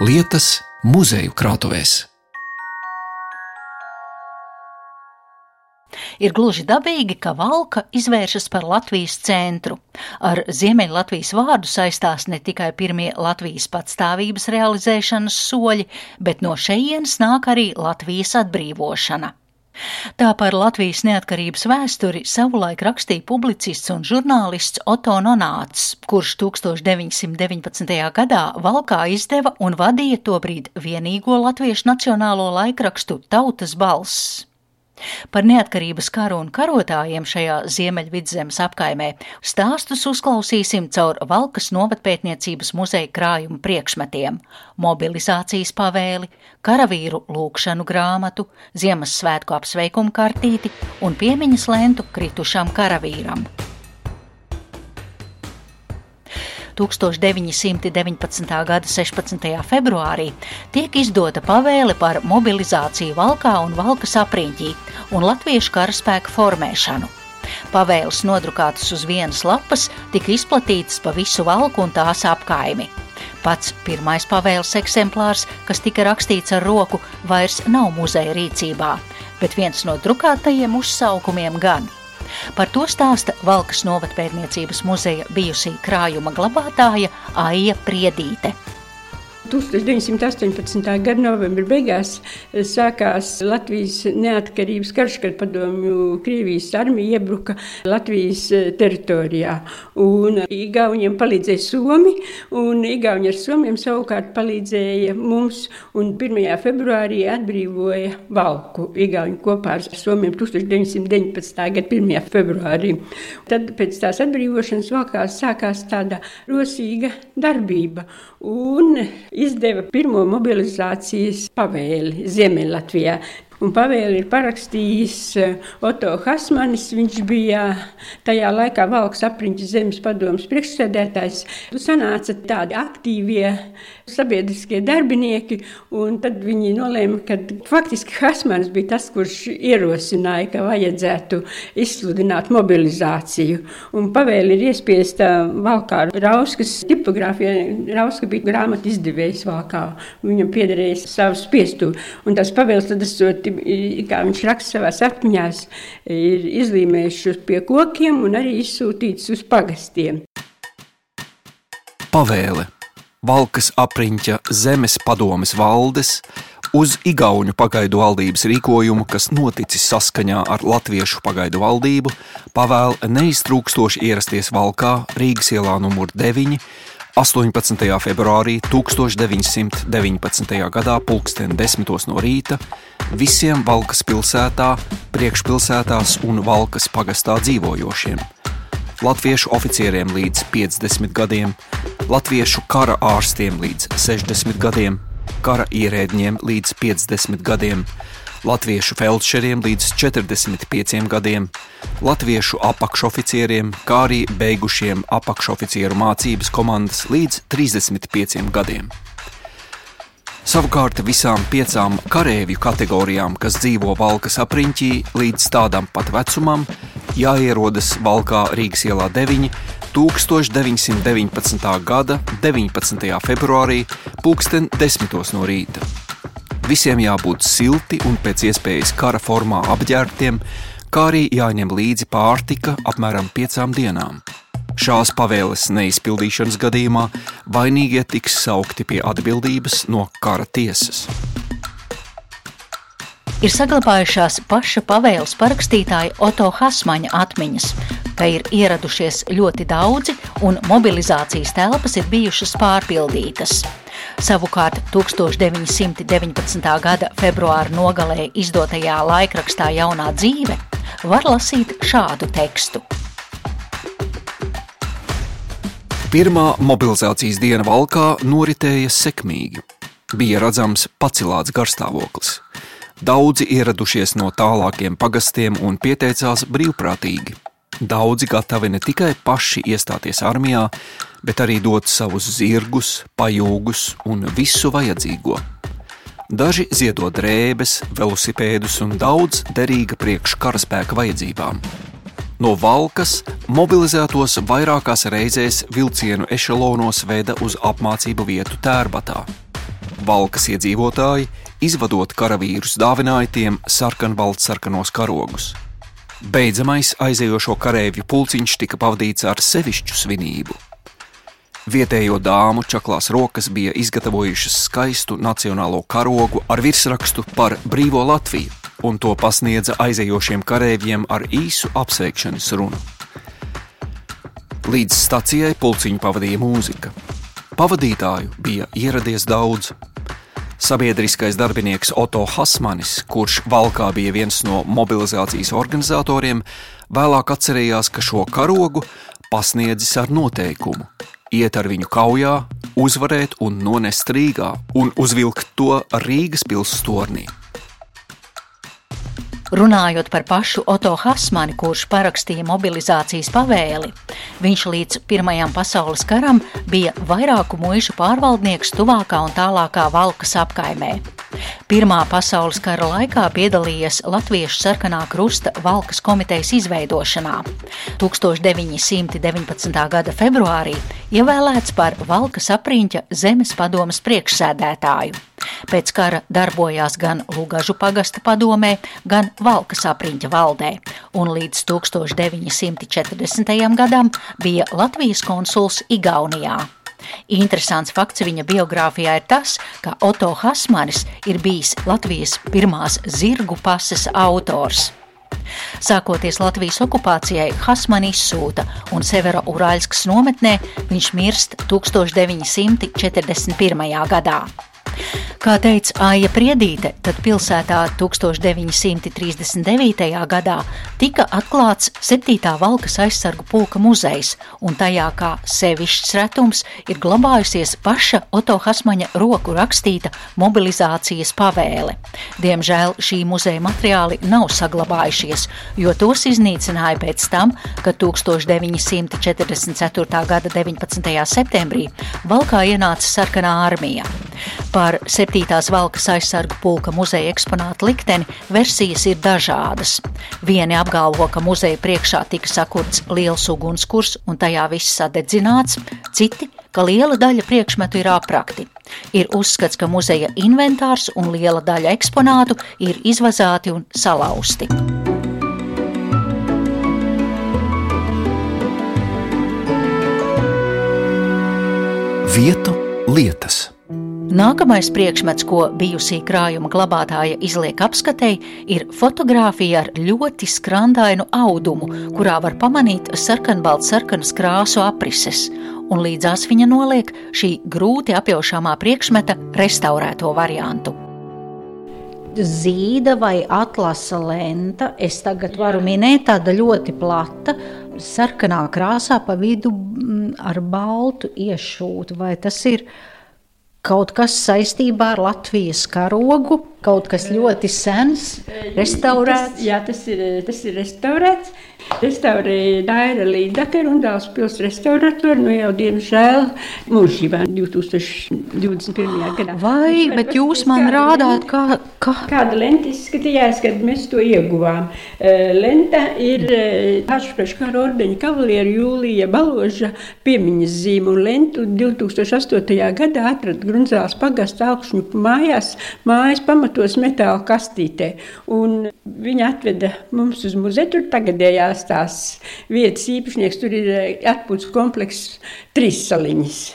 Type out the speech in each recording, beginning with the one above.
lietas muzeju krātuvēs. Ir gluži dabīgi, ka Valka izvēršas par Latvijas centru. Ar Ziemeļlatvijas vārdu saistās ne tikai pirmie Latvijas patstāvības realizēšanas soļi, bet no šejienes nāk arī Latvijas atbrīvošana. Tā par Latvijas neatkarības vēsturi savulaik rakstīja publicists un žurnālists Oto Nonāts, kurš 1919. gadā Valkā izdeva un vadīja tobrīd vienīgo latviešu nacionālo laikrakstu Tautas balss. Par neatkarības karu un karotājiem šajā Ziemeļvidzemes apkaimē stāstus uzklausīsim caur Valkas novatpētniecības muzeja krājumu priekšmetiem - mobilizācijas pavēli, karavīru lūkšanu grāmatu, Ziemassvētku apsveikumu kartīti un piemiņas lentu kritušam karavīram. 1919. gada 16. februārī tiek izdota pavēle par mobilizāciju Valkā un Valkas apriņķī un latviešu karaspēku formēšanu. Pavēles nodrukātas uz vienas lapas tika izplatītas pa visu valku un tās apkaimi. Pats pirmais pavēles eksemplārs, kas tika rakstīts ar roku, vairs nav muzeja rīcībā, bet viens no drukātajiem uzsaukumiem gan – Par to stāsta Valkas novatpētniecības muzeja bijusī krājuma glabātāja Aija Priedīte. 1918. gada novembra beigās sākās Latvijas neatkarības karš, kad padomju Krievijas armija iebruka Latvijas eh, teritorijā. Un Igauniem palīdzēja Somi, un Igauni ar Somiem savukārt palīdzēja mums. Un 1. februārī atbrīvoja Valku Igauni kopā ar Somiem 1919. gada 1. februārī. Tad pēc tās atbrīvošanas Valkā sākās tāda rosīga darbība. Un izdeva pirmo mobilizācijas pavēli Ziemeļlatvijā. Un pavēli ir parakstījis eh, Oto Hasmanis. Viņš bija tajā laikā Valks apriņķis zemes padomas priekšsēdētājs. Sanāca tādi aktīvie sabiedriskie darbinieki, tad viņi nolēma, ka faktiski Hasmanis bija tas, kurš ierosināja, ka vajadzētu izsludināt mobilizāciju. Un pavēli ir iespiesta Valkā Rauskas tipogrāfijā. Rauska bija grāmatu izdevējs Valkā. Viņam piederēja savs spiestuvi. Un tas pavēls tad esot kā viņš raksta savā atmiņā, ir izlīmējuši pie kokiem un arī izsūtīts uz pagastiem. Pavēle Valkas apriņķa zemes padomes valdes uz Igaunu pagaidu valdības rīkojumu, kas noticis saskaņā ar Latviešu pagaidu valdību, pavēl neiztrūkstoši ierasties Valkā Rīgas ielā numur 9 18. februārī 1919. gadā pulksten 10. no rīta visiem Valkas pilsētā, priekšpilsētās un Valkas pagastā dzīvojošiem. Latviešu oficieriem līdz 50 gadiem, latviešu kara ārstiem līdz 60 gadiem, kara ierēdņiem līdz 50 gadiem, latviešu feldšeriem līdz 45 gadiem, latviešu apakšoficieriem, kā arī beigušiem apakšoficieru mācības komandas līdz 35 gadiem. Savukārt visām piecām karavīru kategorijām, kas dzīvo Valkas apriņķī, līdz tādam pat vecumam, jāierodas Valkā Rīgas ielā 9. 1919. gada 19. februārī, pulksten 10. no rīta. Visiem jābūt silti un pēc iespējas kara formā apģērbtiem, kā arī jāņem līdzi pārtika apmēram piecām dienām. Šās pavēles neizpildīšanas gadījumā vainīgie tiks saukti pie atbildības no kara tiesas. Ir saglabājušās paša pavēles parakstītāja Oto Hasmaņa atmiņas, ka ir ieradušies ļoti daudzi un mobilizācijas telpas ir bijušas pārpildītas. Savukārt 1919. gada februāra nogalē izdotajā laikrakstā Jaunā dzīve var lasīt šādu tekstu. Pirmā mobilizācijas diena valkā noritēja sekmīgi. Bija redzams pacilāts garstāvoklis. Daudzi ieradušies no tālākiem pagastiem un pieteicās brīvprātīgi. Daudzi gatavi ne tikai paši iestāties armijā, bet arī dot savus zirgus, pajūgus un visu vajadzīgo. Daži ziedot drēbes, velosipēdus un daudz derīga priekš karaspēka vajadzībām. No Valkas mobilizētos vairākās reizēs vilcienu ešalonos veda uz apmācību vietu Tērbatā. Valkas iedzīvotāji, izvadot karavīrus, dāvināja tiem sarkanbalts sarkanos karogus. Beidzamais aizējošo kareivju pulciņš tika pavadīts ar sevišķu svinību. Vietējo dāmu čaklās rokas bija izgatavojušas skaistu nacionālo karogu ar virsrakstu par brīvo Latviju, un to pasniedza aizējošiem kareiviem ar īsu apsveikšanas runu. Līdz stacijai pulciņu pavadīja mūzika. Pavadītāju bija ieradies daudz, Sabiedriskais darbinieks Oto Hasmanis, kurš valkā bija viens no mobilizācijas organizatoriem, vēlāk atcerējās, ka šo karogu pasniedzis ar noteikumu iet ar viņu kaujā, uzvarēt un nonest Rīgā un uzvilkt to Rīgas pilsētas tornī. Runājot par pašu Oto Hasmani, kurš parakstīja mobilizācijas pavēli, viņš līdz Pirmajam pasaules karam bija vairāku muišu pārvaldnieks tuvākā un tālākā Valkas apkaimē. Pirmā pasaules kara laikā piedalījies Latviešu sarkanā krusta Valkas komitejas izveidošanā. 1919. gada februārī ievēlēts par Valkas apriņķa zemes padomas priekšsēdētāju. Pēc kara darbojās gan Lugažu pagasta padomē, gan Valkas apriņķa valdē, un līdz 1940. gadam bija Latvijas konsuls Igaunijā. Interesants fakts viņa biogrāfijā ir tas, ka Oto Hasmanis ir bijis Latvijas pirmās zirgu pases autors. Sākoties Latvijas okupācijai, Hasmani izsūta, un Severa Urāļskas nometnē viņš mirst 1941. gadā. Kā teica Aija Priedīte, tad pilsētā 1939. gadā tika atklāts 7. valkas aizsargu pulka muzejs, un tajā kā sevišķs retums ir glabājusies paša Oto Hasmaņa roku rakstīta mobilizācijas pavēle. Diemžēl šī muzeja materiāli nav saglabājušies, jo tos iznīcināja pēc tam, kad 1944. gada 19. septembrī valkā ienāca sarkanā armija. Par 7. Valkas aizsargu pulka muzeja eksponātu likteni versijas ir dažādas. Vieni apgalvo, ka muzeja priekšā tika sakurts liels ugunskurs un tajā viss sadedzināts, citi, ka liela daļa priekšmetu ir aprakti. Ir uzskats, ka muzeja inventārs un liela daļa eksponātu ir izvazāti un salauzti. Vietu lietas. Nākamais priekšmets, ko bijusī krājuma glabātāja izliek apskatei, ir fotografija ar ļoti skrandainu audumu, kurā var pamanīt sarkanbalts sarkanas krāsu aprises, un līdzās viņa noliek šī grūti apjaušāmā priekšmeta restaurēto variantu. Zīda vai atlasa lenta, es tagad varu minēt, tāda ļoti plata, sarkanā krāsā pa vidu mm, ar baltu iešūtu. Vai tas ir kaut kas saistībā ar Latvijas karogu, kaut kas ļoti sens, restaurēts. Jā, tas ir, tas ir restaurēts. Restaurēja Daira Līdaka, Rundāls pils restauratori, nu jau diemžēl mūžībā 2021. gadā. Vai, bet jūs man rādāt, kā, kā... Kāda lenta izskatījās, kad mēs to ieguvām. Lenta ir Hašpraškara ordeņa kavalieru Jūlija Baloža piemiņas zīme, un lentu 2008. gadā atrada Grunzāls pagasta augšņu mājās, mājas pamatos metāla kastītē. Un viņa atveda mums uz muzeju, tur tagadējās tās vietas īpašnieks, tur ir atpūtas komplekss trīs saliņas.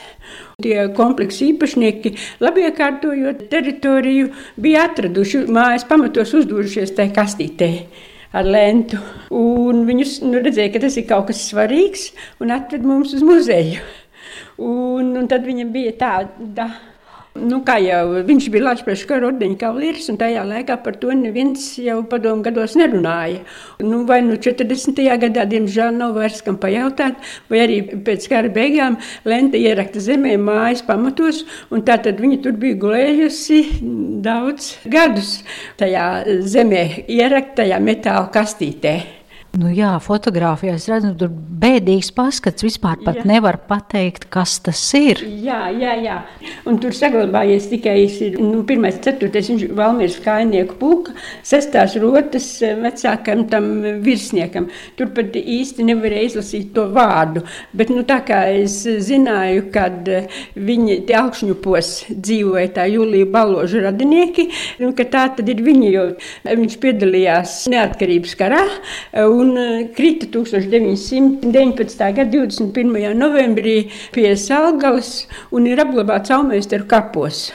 Tie kompleksa īpašnieki, labi iekārtojot teritoriju, bija atraduši mājas pamatos, uzdūrušies tajā kastītē ar lentu. Un viņus nu, redzēja, ka tas ir kaut kas svarīgs, un atved mums uz muzeju. Un, un tad viņam bija tāda Nu, kā jau viņš bija Latvijas kara ordeņa kavalieris, un tajā laikā par to neviens jau padomu gados nerunāja. Nu, vai nu 40. gadā, diemžēl, nav vairs kam pajautāt, vai arī pēc kara beigām lenta ierakta zemē mājas pamatos, un tā tad viņa tur bija gulējusi daudz gadus tajā zemē ieraktajā metāla kastītē. Nu jā, fotografijā es redzu, tur bēdīgs paskats. Vispār pat jā. nevar pateikt, kas tas ir. Jā, jā, jā. un tur saglabājies tikai nu, pirmais, ceturtais, viņš Valmieras kainieku pulka, sestās rotas vecākam tam virsniekam. Tur pat īsti nevarēja izlasīt to vārdu, bet nu, tā kā es zināju, kad viņi te augšņupos dzīvoja tā Jūlija Baloža radinieki, un ka tā tad ir viņi, jo viņš piedalījās neatkarības karā un krita 1919. gada 21. novembrī pie Salgalas un ir apglabāts Aumeisteru kapos.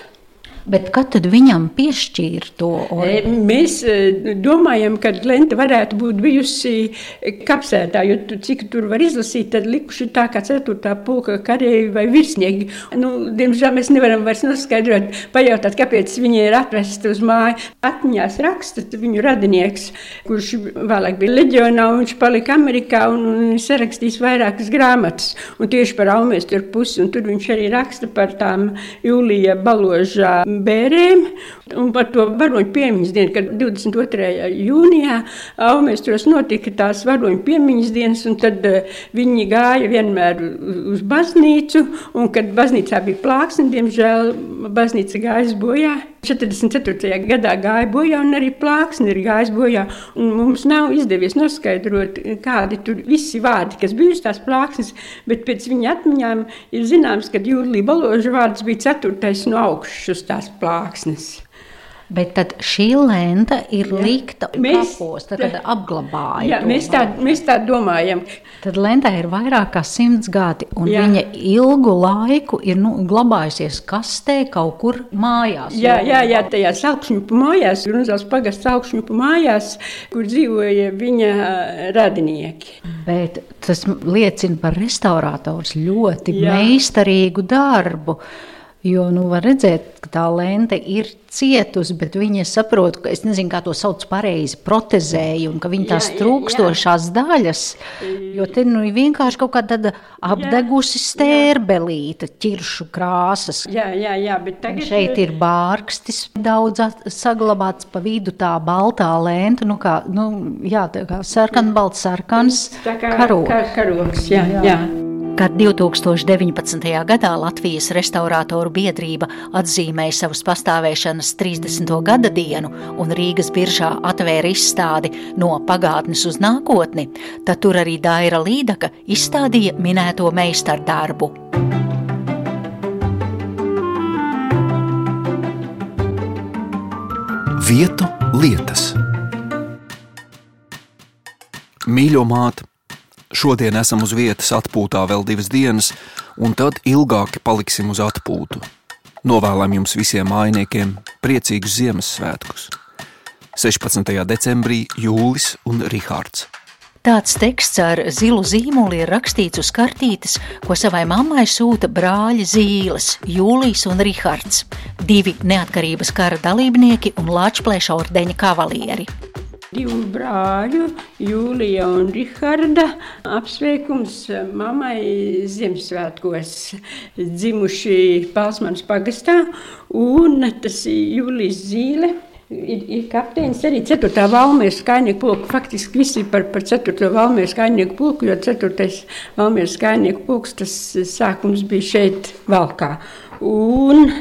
Bet kad tad viņam piešķīra to? E, mēs e, domājam, ka Lente varētu būt bijusi kapsētā, jo tu, cik tur var izlasīt, tad likuši tā kā 4. pulka karēji vai virsnieki. Nu, diemžēl mēs nevaram vairs noskaidrot, pajautāt, kāpēc viņi ir atvesti uz māju. Atmiņās raksta viņu radinieks, kurš vēlāk bija leģionā, un viņš palika Amerikā un, un sarakstīs vairākas grāmatas. Un tieši par Aumēsturu pusi, un tur viņš arī raksta par tām Jūlija Baložā bērēm. Un par to varoņu piemiņas dienu, kad 22. jūnijā Aumēstros notika tās varoņu piemiņas dienas, un tad uh, viņi gāja vienmēr uz baznīcu, un kad baznīcā bija plāksne, diemžēl baznīca gājas bojā. 44. gadā gāja bojā, un arī plāksne ir gājis bojā. Mums nav izdevies noskaidrot, kādi tur visi vārdi, kas bija uz tās plāksnes, bet pēc viņa atmiņām ir zināms, ka Jūlija Baloža vārds bija ceturtais no augšas uz tās plāksnes. Bet tad šī lenta ir jā. likta mēs, kapos, tad, tad apglabāja. Jā, mēs tā, mēs tā domājam. Tad lentā ir vairāk kā simts gadi, un jā. viņa ilgu laiku ir nu, glabājusies kastē kaut kur mājās. Jā, jā, jā tajā augšņupu mājās, Grunzals pagasts augšņupu mājās, kur dzīvoja viņa radinieki. Bet tas liecina par restaurātors ļoti jā. meistarīgu darbu. Jo, nu, var redzēt, ka tā lente ir cietusi, bet viņa saprot, ka es nezinu, kā to sauc pareizi, protezēja, un ka viņa tās jā, trūkstošās jā. daļas, jo te nu vienkārši kaut kā tāda apdegusi stērbelīta, ķiršu krāsas. Jā, jā, jā, bet tagad... Un šeit ir bārkstis daudz saglabāts pa vidu tā baltā lenta, nu kā, nu, jā, tā kā sarkanbalts, sarkans karoks. Kā karoks, jā, jā. jā. Kad 2019. gadā Latvijas restaurātoru biedrība atzīmēja savas pastāvēšanas 30. gada dienu un Rīgas biržā atvēra izstādi no pagātnes uz nākotni, tad tur arī Daira Līdaka izstādīja minēto meistardarbu. Vietu lietas Mīļo māte! Šodien esam uz vietas atpūtā vēl divas dienas, un tad ilgāk paliksim uz atpūtu. Novēlam jums visiem mājiniekiem priecīgus Ziemassvētkus! 16. decembrī Jūlis un Rihards. Tāds teksts ar zilu zīmoli ir rakstīts uz kartītes, ko savai mammai sūta brāļi Zīles, Jūlijs un Rihards, divi neatkarības kara dalībnieki un Lāčplēša ordeņa kavalieri divu brāļu, Jūlija un Riharda apsveikums mammai Ziemassvētkos dzimuši Palsmanas pagastā, un tas Jūlijas Zīle. Ir, ir kapteinis arī 4. valmijas kainieku pulku. Faktiski visi par, par 4. valmijas kainieku pulku, jo 4. valmijas kainieku pulks tas sākums bija šeit Valkā. Un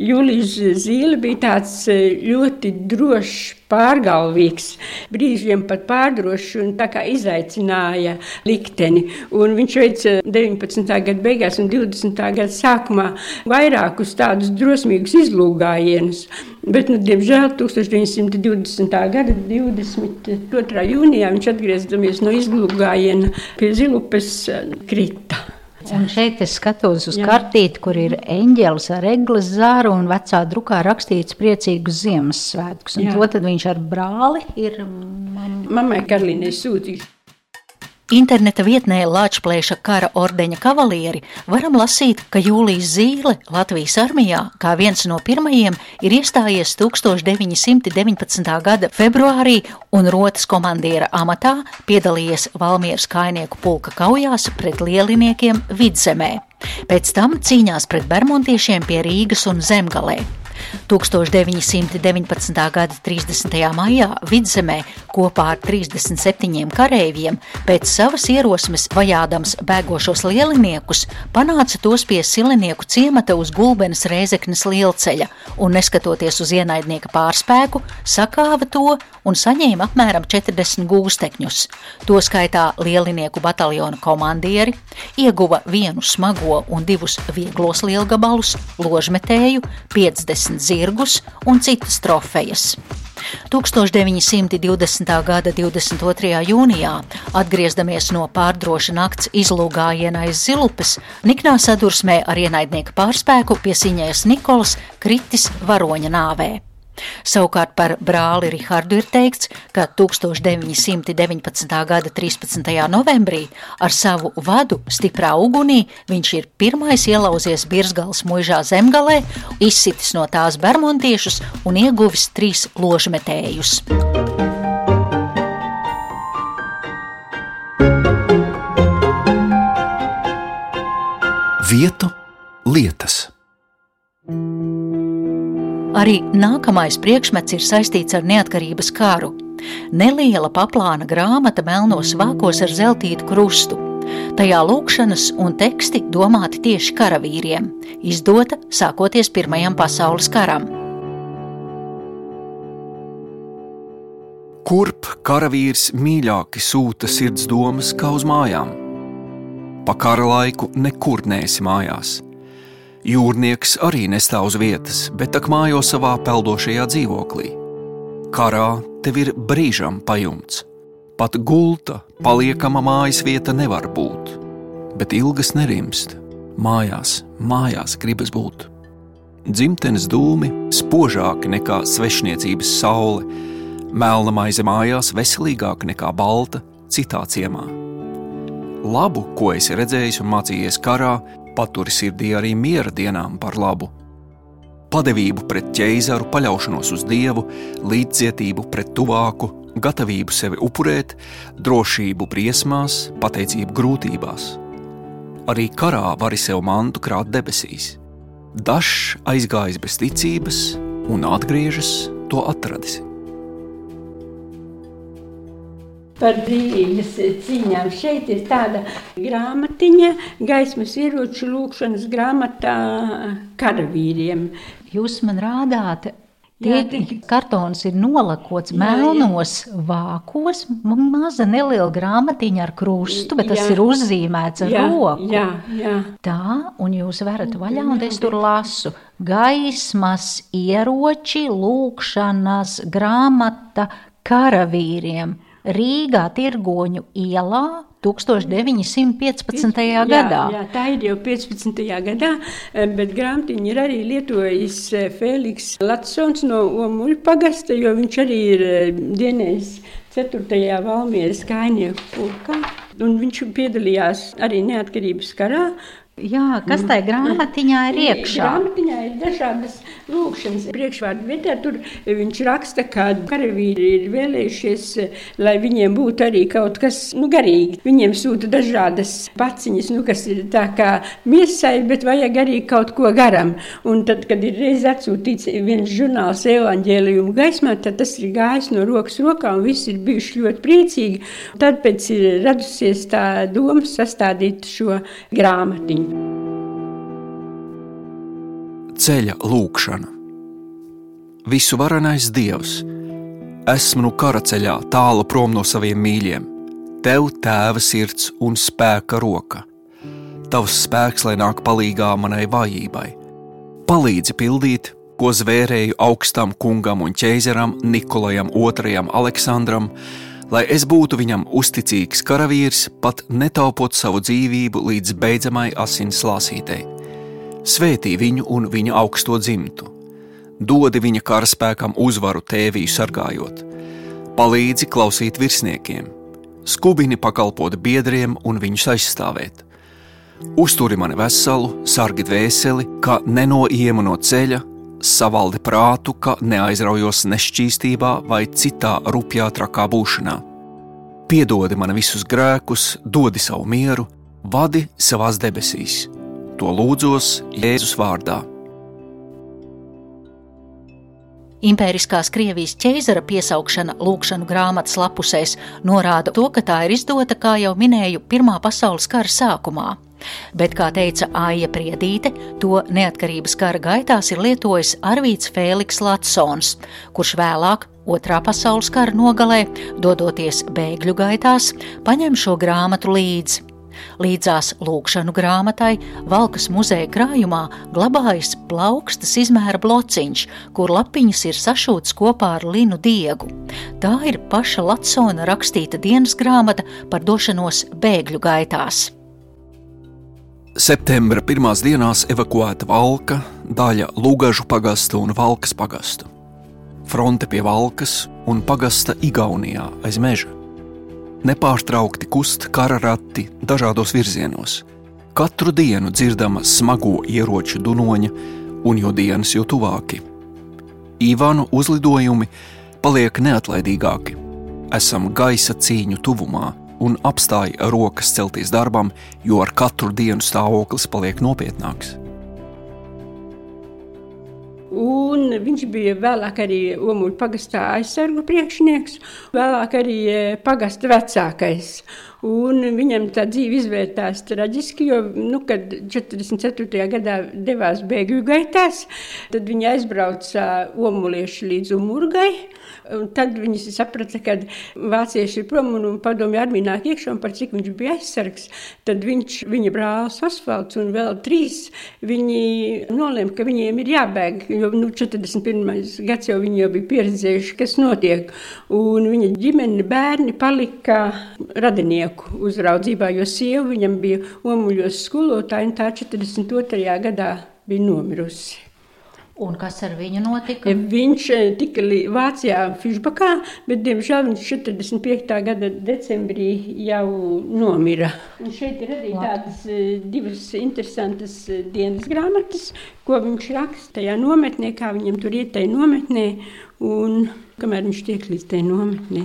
Jūlijas Zīle bija tāds e, ļoti drošs, pārgalvīgs, brīžiem pat pārdrošs un izaicināja likteni. Un viņš veica 19. gada beigās un 20. gada sākumā vairākus tādus drosmīgus izlūgājienus. Bet, nu, diemžēl 1920. gada 22. jūnijā viņš atgriezoties no izlūgājiena pie Zilupes e, krita. Un šeit es skatos uz Jā. kartīti, kur ir eņģelis ar eglis zāru un vecā drukā rakstīts priecīgus Ziemassvētkus. Un Jā. to tad viņš ar brāli ir mam... mammai Karlīnai sūtījis. Interneta vietnē Latvijas kara ordeņa kavalieri varam lasīt, ka Jūlijas Zīle Latvijas armijā kā viens no pirmajiem ir iestājies 1919. gada februārī un rotas komandiera amatā piedalījies Valmieras kainieku pulka kaujās pret lieliniekiem vidzemē. Pēc tam cīņās pret bermontiešiem pie Rīgas un Zemgalē. 1919. gada 30. maijā vidzemē kopā ar 37 kareiviem pēc savas ierosmes vajādams bēgošos lieliniekus panāca tos pie silinieku ciemata uz Gulbenes Rēzeknes lielceļa un, neskatoties uz ienaidnieka pārspēku, sakāva to un saņēma apmēram 40 gūstekņus. Toskaitā lielinieku bataljona komandieri ieguva vienu smago un divus vieglos lielgabalus, ložmetēju, 50 zirgus un citas trofejas. 1920. gada 22. jūnijā, atgriezdamies no pārdroša nakts izlūgājiena aiz zilupes, niknā sadursmē ar ienaidnieka pārspēku pie Siņējas Nikolas kritis varoņa nāvē. Savukārt par brāli Rihardu ir teikts, ka 1919. gada 13. novembrī ar savu vadu stiprā ugunī viņš ir pirmais ielauzies Birzgals muižā zemgalē, izsitis no tās bermontiešus un ieguvis trīs ložmetējus. Vietu lietas. Arī nākamais priekšmets ir saistīts ar neatkarības karu. Neliela paplāna grāmata melnos vākos ar zeltītu krustu. Tajā lūkšanas un teksti domāti tieši karavīriem, izdota sākoties Pirmajam pasaules karam. Kurp karavīrs mīļāki sūta sirds domas kā uz mājām? Pa kara laiku nekur nēsi mājās Jūrnieks arī nestāv uz vietas, bet tak mājo savā peldošajā dzīvoklī. Karā tev ir brīžam pajumts. Pat gulta, paliekama mājas vieta nevar būt, bet ilgas nerimst. Mājās, mājās gribas būt. Dzimtenes dūmi spožāki nekā svešniecības saule, melna maize mājās veselīgāka nekā balta citā ciemā. Labu, ko esi redzējis un mācījies karā, paturi sirdī arī miera dienām par labu. Padevību pret ķēzaru, paļaušanos uz dievu, līdzcietību pret tuvāku, gatavību sevi upurēt, drošību briesmās, pateicību grūtībās. Arī karā vari sev mantu krāt debesīs. Dažs aizgājis bez ticības un atgriežas to atradis. Par brīvības cīņām. Šeit ir tāda grāmatiņa, gaismas ieroču lūkšanas grāmatā karavīriem. Jūs man rādāt. Tie kartons ir nolakots melnos vākos, maza neliela grāmatiņa ar krustu, bet tas jā. ir uzzīmēts ar jā, roku. Jā, jā. Tā, un jūs varat vaļā, un es tur lasu. Gaismas ieroči, lūkšanas grāmata karavīriem. Rīgā Tirgoņu ielā 1915. Jā, gadā. Jā, tā ir jau 15. gadā, eh, bet grāmatiņu ir arī lietojis eh, Fēliks Latsons no Omuļu pagasta, jo viņš arī ir eh, dienējis 4. valmieras kainieku pulkā. Un viņš piedalījās arī neatkarības karā, Jā, kas tajā grāmatiņā ir iekšā? Grāmatiņā ir dažādas lūkšanas. Priekšvārdu vietā tur viņš raksta, ka karavīri ir vēlējušies, lai viņiem būtu arī kaut kas nu, garīgi. Viņiem sūta dažādas paciņas, nu, kas ir tā kā miesai, bet vajag arī kaut ko garam. Un tad, kad ir reiz atsūtīts viens žurnāls evaņģēlijumu gaismā, tad tas ir gājis no rokas rokā un visi ir bijuši ļoti priecīgi. Tad pēc ir radusies tā doma sastādīt šo grāmatiņu. Ceļa lūkšana. Visu varenais Dievs, esmu nu kara ceļā, tālu prom no saviem mīļiem. Tev tēva sirds un spēka roka. Tavs spēks, lai nāk palīdzīgā manai vājībai. Palīdzi pildīt, ko zvērēju augstam kungam un ķēzaram Nikolajam II Aleksandram, lai es būtu viņam uzticīgs karavīrs, pat netaupot savu dzīvību līdz beidzamai asins lāsītei. Svētī viņu un viņa augsto dzimtu, dodi viņa karaspēkam uzvaru tēviju sargājot, palīdzi klausīt virsniekiem, skubini pakalpot biedriem un viņus aizstāvēt. Uzturi mani veselu, sargi dvēseli, kā nenoiemu no ceļa, savaldi prātu, ka neaizraujos nešķīstībā vai citā rupjā trakā būšanā. Piedodi man visus grēkus, dodi savu mieru, vadi savās debesīs. To lūdzos Jēzus vārdā. Impēriskās Krievijas ķēzara piesaukšana lūkšanu grāmatas lapusēs norāda to, ka tā ir izdota, kā jau minēju, Pirmā pasaules kara sākumā. Bet, kā teica Aija Priedīte, to neatkarības kara gaitās ir lietojis Arvīts Fēliks Latsons, kurš vēlāk Otrā pasaules kara nogalē, dodoties bēgļu gaitās, paņem šo grāmatu līdzi. Līdzās lūkšanu grāmatai Valkas muzeja krājumā glabājas plaukstas izmēra blociņš, kur lapiņas ir sašūtas kopā ar linu diegu. Tā ir paša Latsona rakstīta dienas grāmata par došanos bēgļu gaitās. Septembra pirmās dienās evakuēta Valka, daļa Lūgažu pagasta un Valkas pagastu. Fronte pie Valkas un pagasta Igaunijā aiz meža. Nepārtraukti kust kara rati dažādos virzienos. Katru dienu dzirdama smago ieroču dunoņa, un jo dienas jo tuvāki. Ivānu uzlidojumi paliek neatlaidīgāki. Esam gaisa cīņu tuvumā un apstāja rokas celties darbam, jo ar katru dienu stāvoklis paliek nopietnāks. Un viņš bija vēlāk arī Omuļu pagastā aizsargu priekšnieks, vēlāk arī e, pagasta vecākais. Un viņam tā dzīve izvērtās traģiski, jo, nu, kad 44. gadā devās bēgļu gaitās, tad viņi aizbrauca omulieši līdz Umurgai. Un tad viņi saprata, ka vācieši ir prom un padomju armija nāk iekšā, un par cik viņš bija aizsargs. Tad viņš, viņa brālis Asfalts un vēl trīs, viņi nolēma, ka viņiem ir jābēg, jo nu, 41. gads jau viņi jau bija pieredzējuši, kas notiek. Un viņa ģimene, bērni palika radinieku uzraudzībā, jo sieva viņam bija omuļos skolotāja, un tā 42. gadā bija nomirusi. Un kas ar viņu notika? Viņš eh, tika Vācijā, Fišbakā, bet, diemžēl, viņš 45. gada decembrī jau nomira. Un šeit ir arī tādas eh, divas interesantas dienas grāmatas, ko viņš raksta tajā nometnē, kā viņam tur iet tajā nometnē, un kamēr viņš tiek līdz tajā nometnē.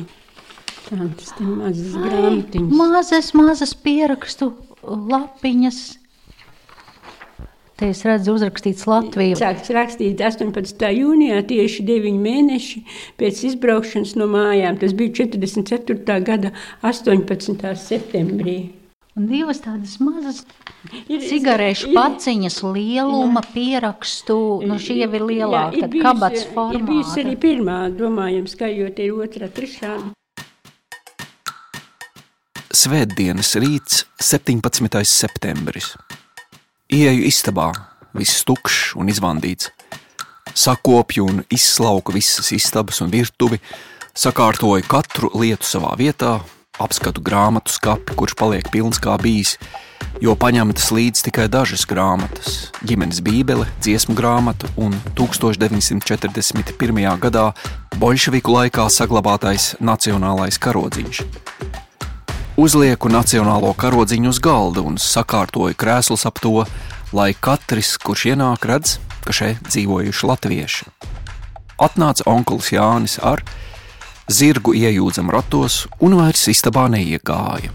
Tādas mazas grāmatiņas. Mazas, mazas pierakstu lapiņas Te es redzu, uzrakstīts Latvijā. Sākts rakstīt 18. jūnijā, tieši 9 mēneši pēc izbraukšanas no mājām. Tas bija 44. gada 18. septembrī. Un divas tādas mazas cigarešu paciņas lieluma jā. pierakstu, nu šī jau ir lielāka, tad kabats formā. Ir bijusi arī pirmā, domājams, ka jo te ir otrā, trešā. Svētdienas rīts, 17. septembris. Ieju istabā, viss tukšs un izvandīts. Sakopju un izslauku visas istabas un virtuvi, sakārtoju katru lietu savā vietā, apskatu grāmatu skapi, kurš paliek pilns kā bijis, jo paņemtas līdzi tikai dažas grāmatas - ģimenes bībele, dziesmu grāmata un 1941. gadā Bolševiku laikā saglabātais nacionālais karodziņš. Uzlieku nacionālo karodziņu uz galda un sakārtoju krēslus ap to, lai katrs, kurš ienāk, redz, ka šeit dzīvojuši latvieši. Atnāca onkulis Jānis ar zirgu iejūdzam ratos un vairs istabā neiegāja.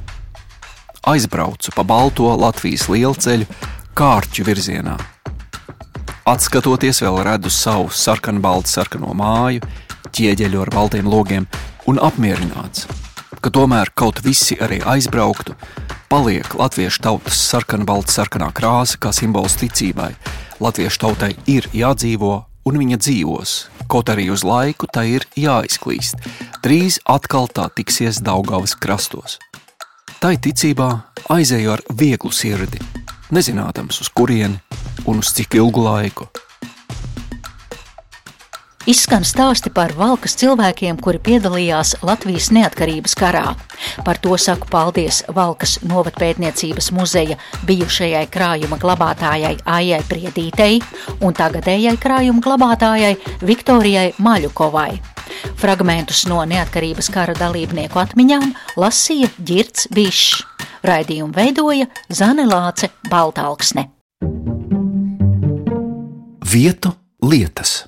Aizbraucu pa balto Latvijas lielceļu kārķu virzienā. Atskatoties, vēl redzu savu sarkanbaltu sarkano māju, ķieģeļu ar baltiem logiem un apmierināts ka tomēr kaut visi arī aizbrauktu, paliek latviešu tautas sarkanbalta sarkanā krāsa kā simbols ticībai. Latviešu tautai ir jādzīvo, un viņa dzīvos, kaut arī uz laiku tā ir jāizklīst. Drīz atkal tā tiksies Daugavas krastos. Tai ticībā aizēju ar vieglu sirdi, nezinādams uz kurieni un uz cik ilgu laiku. Izskan stāsti par valkas cilvēkiem, kuri piedalījās Latvijas neatkarības karā. Par to saku paldies Valkas novatpētniecības muzeja bijušajai krājuma glabātājai Aijai Priedītei un tagadējai krājuma glabātājai Viktorijai Maļukovai. Fragmentus no neatkarības kara dalībnieku atmiņām lasīja Girts Bišs. Raidījumu veidoja Zane Lāce Baltāksne. Vietu lietas.